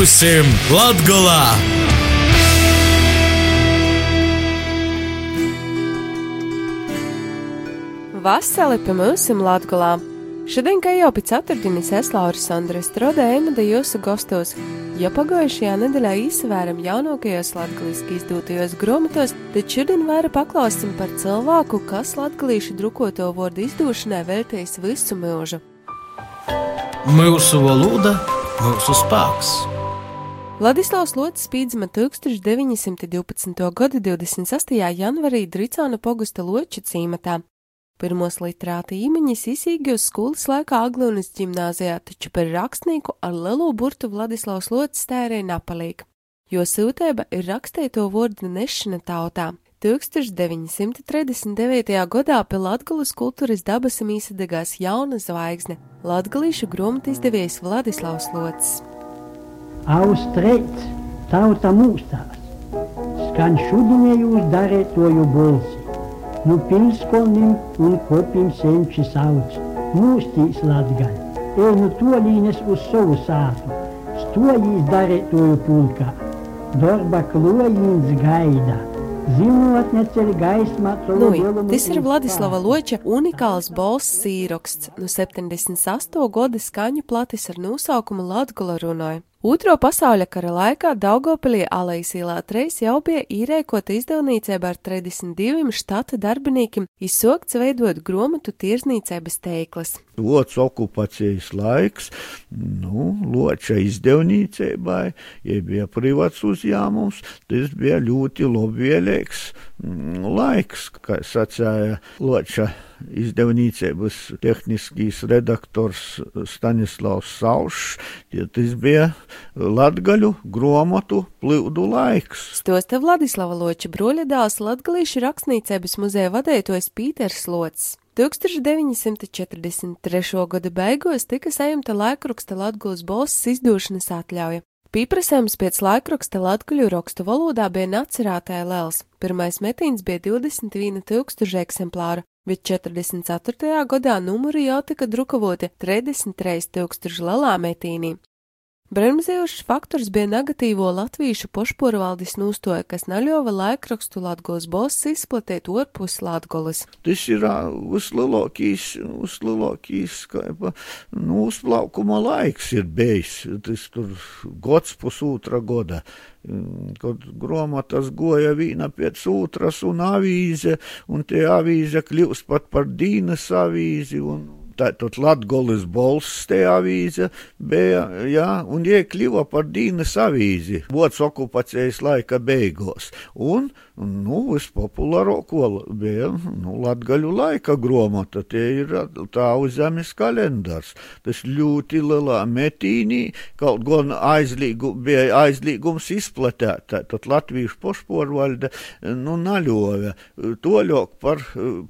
Būsim Latgolā! Vasarī pie mums ir Latvijā. Šodien, kā jau pēc ceturtdienas, es Lauris Andres Strode Emada jūsu gastos, jo pagājušajā nedēļā izsvēram jaunākajos latgaliski izdotajos grāmatos, tad šodien vairāk paklāstim par cilvēku, kas latgalīšu drukoto vārdu izdošanai veltījis visu mūžu. Mūsu valoda, mūsu spēks. Vladislavs Lots spīdzima 1912. gada 26. janvarī Dricāna pogusta Loča cīmatā. Pirmos literāta īmeņas izsīgļos skolas laikā Aglūnas ģimnāzijā, taču par rakstnieku ar lielo burtu Vladislavs Lots tērē napalīg, jo sūtēba ir rakstīto vārdu nešana tautā. 1939. gadā pie Latgulas kultūras dabas mīsadegās jauna zvaigzne - latgalīšu gromta izdevējs Vladislavs Lots. Austrēts, tauta mūstās, skan šudinējūs darētoju bolsi. Nu pilskolnim un kopim senči sauc, mūstīs latgaļ, ej nu tolīnes uz savu sātu, stojīs darētoju pulkā, darba klojīns gaismā, Lui, tas ir Vladislava Loča unikāls balss sīroksts. No 78. gada skaņu platis ar nosaukumu Latgula runāja. Otro pasaules kara laikā Daugopilī Alejas ielā 3 jau bija īrēkota izdevniecība ar 32 štata darbiniekiem, izsokts veidot gromatu tirzniecības teiklas. Lots okupācijas laiks, nu, loča izdevniecībai, ja bija privāts uzņēmums, tas bija ļoti labvēlīgs mm, laiks, kā sacīja loča izdevniecības tehniskīs redaktors Stanislavs Saušs, ja tas bija latgaļu gromotu plūdu laiks. Stosta Vladislava Loča broļadāls latgalīšu rakstniecības muzeja vadētojs Pīters Lots. 1943. gada beigās tika saimta laikraksta Latvijas balss izdošanas atļauja. Pieprasījums pēc laikraksta latguļu rakstu valodā bija nacerātē lēls. Pirmais metīns bija 21 tūkstoši eksemplāru, bet 44. gadā numuri jau tika drukavoti 33 tūkstoši lielā metīnī. Bremzējošs faktors bija negatīvo latviešu pošporvaldes nūstoja, kas naļova laikrakstu Latgos boss izplatīt orpus Latgolas. Tas ir uzlielākīs, uzlielākīs, kā pa, nu, uzplaukuma laiks ir bijis. Tas tur gods pusūtra goda. Kad grāmatas goja viena pēc otras un avīze, un tie avīze kļūst pat par dīnas avīzi. Un, Tātad Latgolis Bols te avīze bija, jā, un iekļuva par Dīnas avīzi, vots okupācijas laika beigās. Un, nu, vispopulārāko bija, nu, Latgaļu laika gromata, tie ir tā uz zemes kalendārs. Tas ļoti lielā metīnī, kaut gan aizlīgu, bija aizlīgums izplatēt, tātad Latvijas pošporvalde, nu, naļoja, toļok par,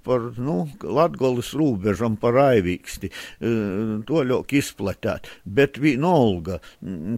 par, nu, Latgolis rūbežam par aivī drīksti to ļoti izplatīt. Bet vienalga,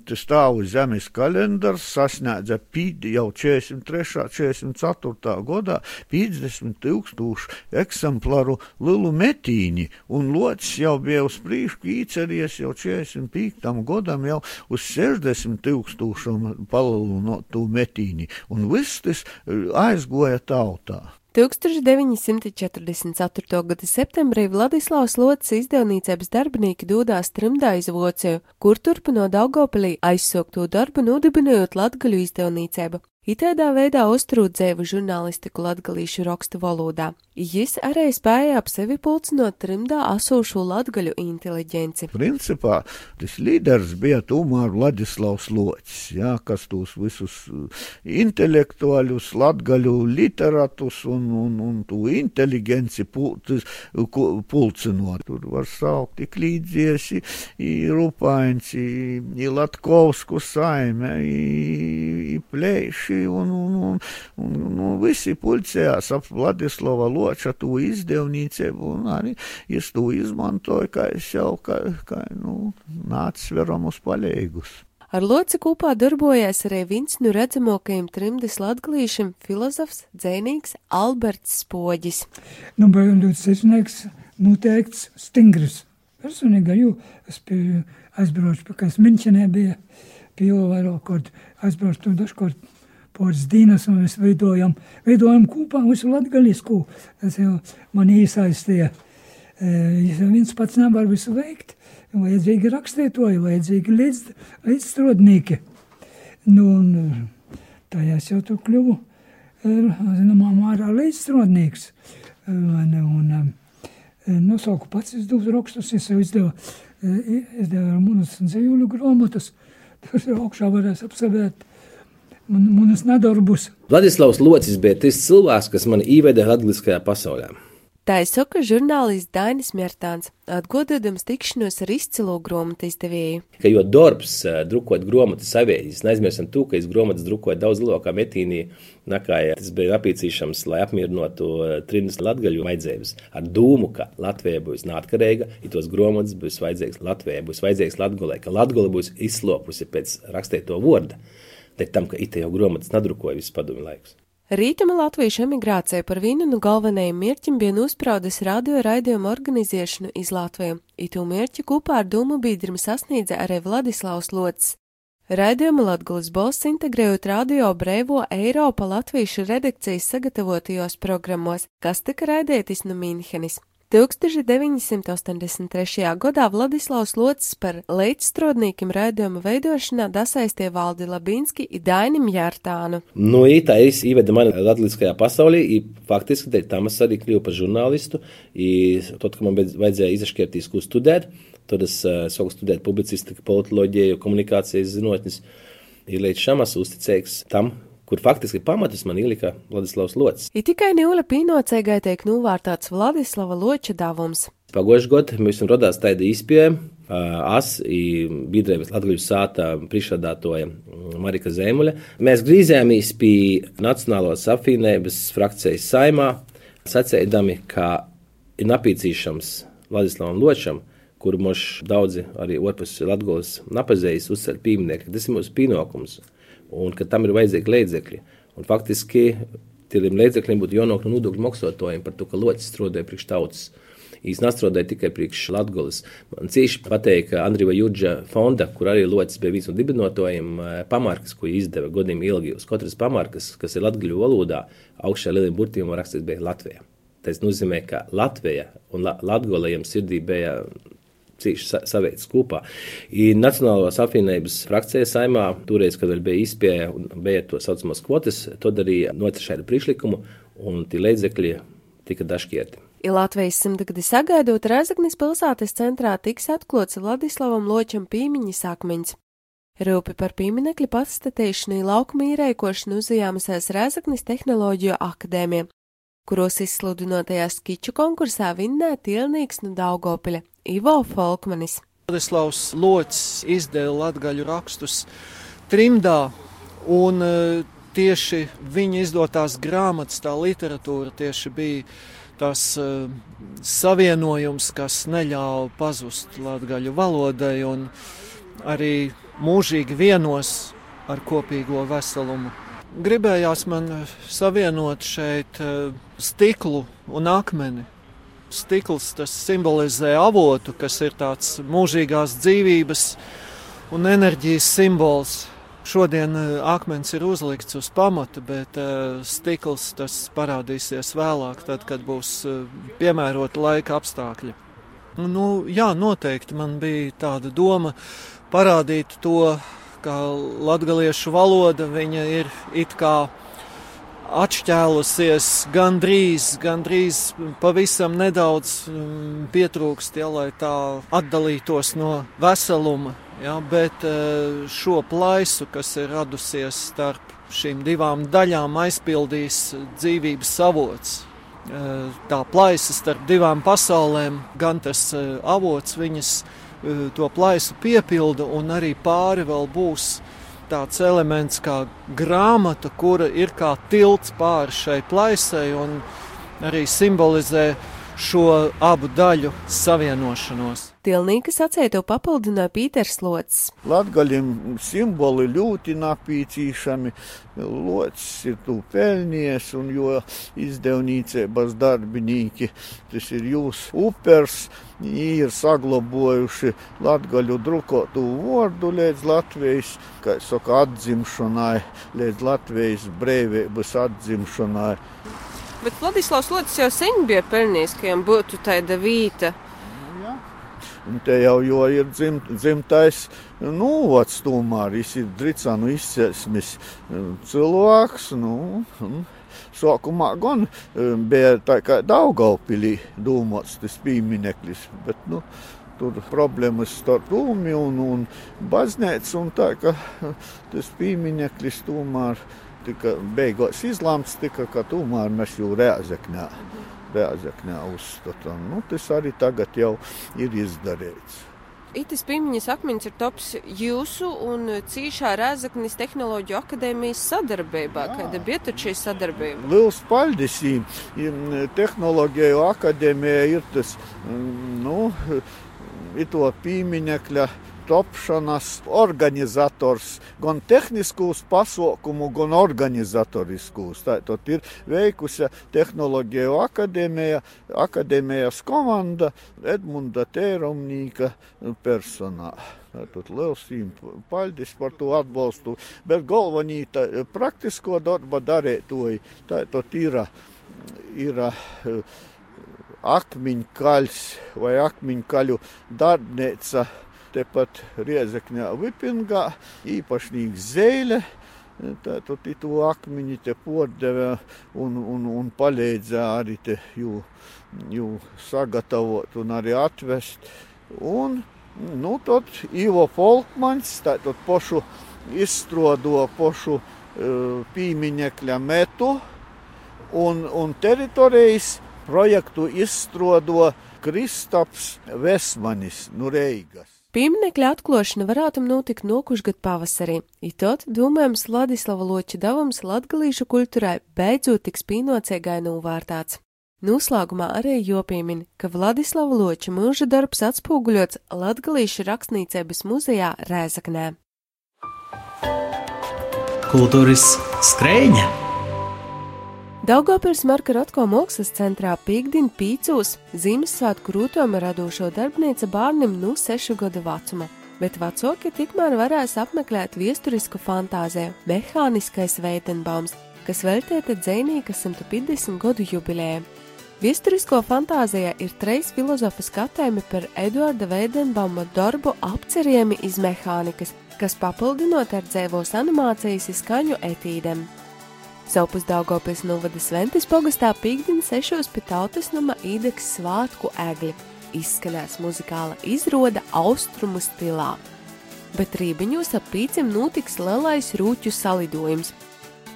tas stāv uz zemes kalendārs sasniedza pīdi jau 43. 44. Gadā 50 tūkstošu eksemplāru lielu metīņi, un locis jau bija uz priekšu īceries jau 45. gadam jau uz 60 tūkstošiem palielinātu metīņi, un viss tas aizgoja tautā. 1944. gada septembrī Vladislavs Lots izdevniecības darbinieki dodās trimdā iz Vociju, kur turpinot Daugopilī aizsokto darbu nodibinojot Latgaļu izdevniecību. Itēdā veidā uzturot dzēvu žurnālistiku latgalīšu rakstu valodā. Jis arī spēja ap sevi pulcinot trimdā asūšu latgaļu inteliģenci. Principā tas līderis bija tomēr Vladislavs Locis, jā, kas tos visus intelektuāļus, latgaļu literatus un, un, un tu inteligenci pulcis, pulcinot. Tur var saukt tik līdziesi, i Rupains, i, i Latkovsku saime, i, i Plēši vīrieši un, un, un, un, un visi pulcējās ap Vladislava Loča to izdevniecību un arī es to izmantoju, kā es jau, kā, kā nu, nācis veram uz palīgus. Ar loci kopā darbojas arī viens no redzamākajiem trimdes latgalīšiem filozofs, dzēnīgs Alberts Spoģis. Nu, ļoti sirsnieks, noteikts, stingrs. Personīgi, jo es aizbraucu, pēc Minčenē bija pievēro, kad aizbrauktu dažkārt pāris dienas, un mēs veidojam, veidojam kopā visu latgaļisku. Tas jau man iesaistīja. Es viens pats nevar visu veikt. Vajadzīgi rakstītoji, vajadzīgi līdz, līdzstrādnieki. Nu, un tajā es jau tur kļuvu, zināmā mērā līdzstrādnieks. Un, un, nosauku pats izdevus rakstus, es jau izdevu, izdevu manas dzīvuļu grāmatas. Tur augšā varēs apsevēt man, manas nedarbus. Vladislavs Locis bija tas cilvēks, kas mani ieveda latviskajā pasaulē. Tā ir saka žurnālists Dainis Mērtāns, atgododams tikšanos ar izcilu grāmatu izdevēju. Ka jo darbs drukot grāmatu savējis, neaizmirstam to, ka es grāmatas drukoju daudz lielākā metīnī, nekā tas bija nepieciešams, lai apmierinātu trinas latgaļu vajadzības. Ar dūmu, ka Latvija būs neatkarīga, ja tos grāmatas būs vajadzīgs Latvijai, būs vajadzīgs Latgolē, ka Latgola būs izslopusi pēc rakstīto vārdu. Dēļ tam, ka itē jau grāmatas nadrukoja visu padomu laikus. Rītuma latviešu emigrācija par vienu no galvenajiem mērķiem bija nospraudis radio raidījumu organizēšanu iz Latviju. Itu mērķi kopā ar Dūmu biedriem sasniedza arī Vladislavs Lots. Raidījuma Latgulas balss integrējot radio brēvo Eiropa latviešu redakcijas sagatavotajos programmos, kas tika raidētis no Mīnhenis. 1983. gadā Vladislavs Locis par līdzstrodnīkiem raidījuma veidošanā dasaistie Valdi Labinski i Dainim Jārtānu. Nu, tā es ievedu mani latviskajā pasaulī, i faktiski dēļ tam es arī kļuvu par žurnālistu, i tad, kad man vajadzēja izašķirtīs, ko studēt, tad es uh, sāku studēt publicistiku, politoloģiju, komunikācijas zinātnes, ir līdz šam esmu uzticīgs tam, kur faktiski pamatus man ielika Vladislavs Locis. Ir tikai Nīla Pīnocēgai tiek novērtāts Vladislava Loča davums. Pagājušajā gadā mums radās tāda izpēja. Es biedrības Latvijas sāta priekšsādātoja Marika Zemuļa. Mēs grīzējāmies pie Nacionālās apvienības frakcijas saimā, sacēdami, ka ir nepieciešams Vladislavam Ločam, kuru mums daudzi arī otrs Latvijas napazējas uzceļ pieminekli. Tas ir mūsu pienākums un ka tam ir vajadzīgi līdzekļi. Un faktiski tiem līdzekļiem būtu jānāk no nodokļu maksātājiem par to, ka locis strādāja priekš tautas. Īstenībā nestrādāja tikai priekš Latvijas. Man cīši patīk Andrija Judža fonda, kur arī locis bija viens no dibinotājiem, pamarkas, ko izdeva godīgi ilgi. Uz katras pamarkas, kas ir latviešu valodā, augšā lieliem burtiem rakstīts bija Latvija. Tas nozīmē, ka Latvija un Latvijam sirdī bija cīši saveikts kopā. I Nacionālās apvienības frakcija saimā, toreiz, kad vēl bija izpēja un bija to saucamās kvotas, to darīja notra šādu priekšlikumu, un tie līdzekļi tika dažkieti. Ja Latvijas simtgadi sagaidot, Rezeknis pilsētas centrā tiks atklāts Vladislavam Ločam pīmiņas akmeņš. Rūpi par pieminekļa pastatīšanu laukuma īrēkošanu uzņēmusies Rezeknis Tehnoloģiju akadēmija, kuros izsludinotajā skiču konkursā vinnēja tielnīgs no Daugopiļa. Ivo Folkmanis. Vladislavs Lots izdeva latgaļu rakstus trimdā, un e, tieši viņa izdotās grāmatas, tā literatūra tieši bija tas uh, savienojums, kas neļāva pazust latgaļu valodai un arī mūžīgi vienos ar kopīgo veselumu. Gribējās man savienot šeit uh, stiklu un akmeni, stikls simbolizē avotu, kas ir tāds mūžīgās dzīvības un enerģijas simbols. Šodien eh, akmens ir uzlikts uz pamata, bet uh, stikls tas parādīsies vēlāk, tad, kad būs uh, piemērota laika apstākļi. Nu, jā, noteikti man bija tāda doma parādīt to, ka latgaliešu valoda ir it kā atšķēlusies gandrīz, gandrīz pavisam nedaudz mm, pietrūkst, ja, lai tā atdalītos no veseluma. Ja, bet eh, šo plaisu, kas ir radusies starp šīm divām daļām, aizpildīs dzīvības avots. Eh, tā plaisa starp divām pasaulēm, gan tas eh, avots viņas to plaisu piepilda, un arī pāri vēl būs tāds elements kā grāmata, kura ir kā tilts pāri šai plaisai un arī simbolizē šo abu daļu savienošanos. Tilnīka sacēto papildināja Pīters Lots. Latgaļiem simboli ļoti napīcīšami, locis ir tu pelnies, un jo izdevnīcības darbinīki, tas ir jūs upers, ir saglabojuši latgaļu drukotu vārdu līdz Latvijas, kā saka, atzimšanai, līdz Latvijas brīvības atzimšanai. Bet Vladislavs Lotis jau sen bija pelnījis, ka viņam būtu tāda vīta. Ja. Un te jau ir dzimt, dzimtais novads, nu, tomēr viņš ir dricānu izcelsmes cilvēks. Nu, Sākumā gan bija tā kā Daugaupilī domāts tas piemineklis, bet nu, tur problēmas starp Dūmi un, un baznīcu un tā, ka tas piemineklis tomēr tika beigās izlēmts, tika, ka tomēr mēs jau Rēzeknē, Rēzeknē uzstatām. Nu, tas arī tagad jau ir izdarīts. Itis piemiņas akmens ir tops jūsu un cīšā Rēzaknis tehnoloģiju akadēmijas sadarbībā. Kāda bija tad šī sadarbība? Liels paldies! Tehnoloģiju akadēmija ir tas, nu, ir to pīmiņekļa topšanas organizators gan tehniskos pasaukumu, gan organizatoriskos. Tātad ir veikusi Tehnoloģiju akadēmija, akadēmijas komanda Edmunda Tērumnīka personā. Tad liels paldies par to atbalstu. Bet galvenī praktisko darba darētoji, tātad ir, ir akmeņkaļs vai akmeņkaļu darbnīca tepat Riezekņā Vipingā, īpašnieks Zeile. Tātad to akmeņi te podeva un, un, un palīdzēja arī te jū, jū sagatavot un arī atvest. Un, nu, tad Ivo Folkmans, tātad pošu izstrodo pošu uh, pīmiņekļa metu un, un teritorijas projektu izstrodo Kristaps Vesmanis no Reigas. Pieminekļa atklāšana varētu notikt nokušgad pavasarī, itot, domājams, Ladislava Loča devums latgalīšu kultūrai beidzot tiks pīnocēgai novārtāts. Noslēgumā arī jopiemin, ka Vladislava Loča mūža darbs atspoguļots Latgalīšu rakstniecības muzejā Rēzaknē. Kultūras skrējņa! Daugopils Marka Rotko mākslas centrā Pīkdien Pīcūs Ziemassvētku rūtoma radošo darbnīca bērnam no 6 gadu vecuma, bet vecāki tikmēr varēs apmeklēt viesturisku fantāziju Mehāniskais Veidenbaums, kas veltīta dzēnīga 150 gadu jubilējai. Viesturisko fantāzijā ir trīs filozofu skatījumi par Eduarda Veidenbauma darbu apcerījumi iz mehānikas, kas papildinot ar dzēvos animācijas izskaņu etīdēm. Savpus Daugopils novada Sventis pogastā pīkdien sešos pie tautas nama īdeks svātku egli. Izskanēs muzikāla izroda austrumu stilā. Bet rībiņos ap pīcim notiks lielais rūķu salidojums.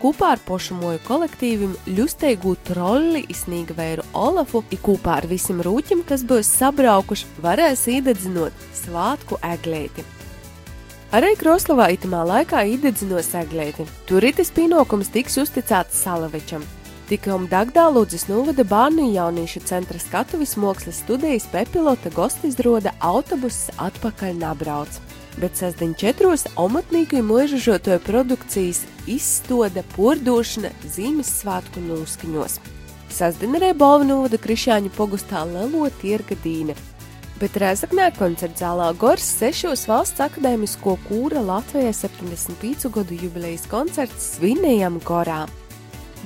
Kopā ar pošamoju kolektīvim ļusteigu trolli izsnīga vēru Olafu, i kopā ar visiem rūķim, kas būs sabraukuši, varēs īdedzinot svātku eglēti. Arī Kroslovā itamā laikā iededzinos eglēti. Tur itis pienākums tiks uzticēts Salavičam. Tikam Dagdā Lūdzes novada bērnu jauniešu centra skatuves mākslas studijas Pepilota gostizroda autobuss atpakaļ nabrauc. Bet sasdiņ četros omatnīku mūžažotoja produkcijas izstoda pordošana Zīmessvētku noskaņos. Sasdiņ arī balva novada Krišāņu pogustā Lelo tirga dīna, bet Rezaknē koncerta zālā Gors sešos valsts akadēmisko kūra Latvijai 75 gadu jubilejas koncerts svinējam Gorā.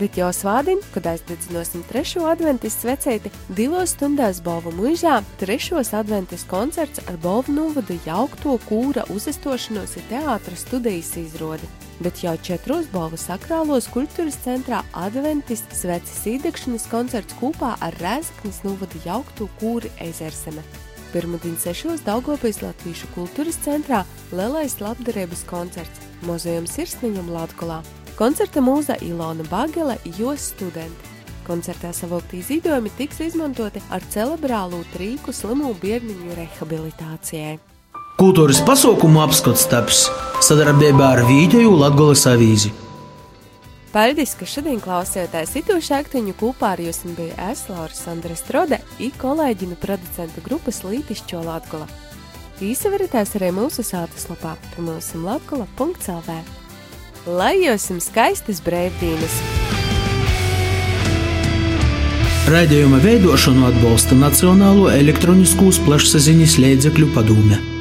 Bet jau svādiņ, kad aizdedzināsim trešo adventis svecēti, divos stundās Bovu mūžā, trešos adventis koncerts ar Bovu novadu jaukto kūra uzestošanos ir teātra studijas izrodi. Bet jau četros Bovu sakrālos kultūras centrā adventis sveces īdekšanas koncerts kopā ar Rēzaknis novadu jaukto kūri Ezerseme. Pirmdien 6. Daugopils Latviešu kultūras centrā lielais labdarības koncerts Muzejam Sirsniņam Latgolā. Koncerta mūza Ilona Bagele, jos studenti. Koncertā savokti izdevumi tiks izmantoti ar celebrālu trīku slimu bērniņu rehabilitācijai. Kultūras pasaukumu apskats taps sadarbībā ar Vīģeju Latgoles avīzi. Paldies, ka šodien klausījāties itūšu aktiņu kopā ar jums bija es, Laura Sandra Strode, i kolēģinu producentu grupas Lītišķo Latgola. Īsaveritēs arī mūsu sātas lapā, mūsu latgola.lv. Lai jums skaistas brīvdienas! Raidījuma veidošanu atbalsta Nacionālo elektroniskos plašsaziņas līdzekļu padome.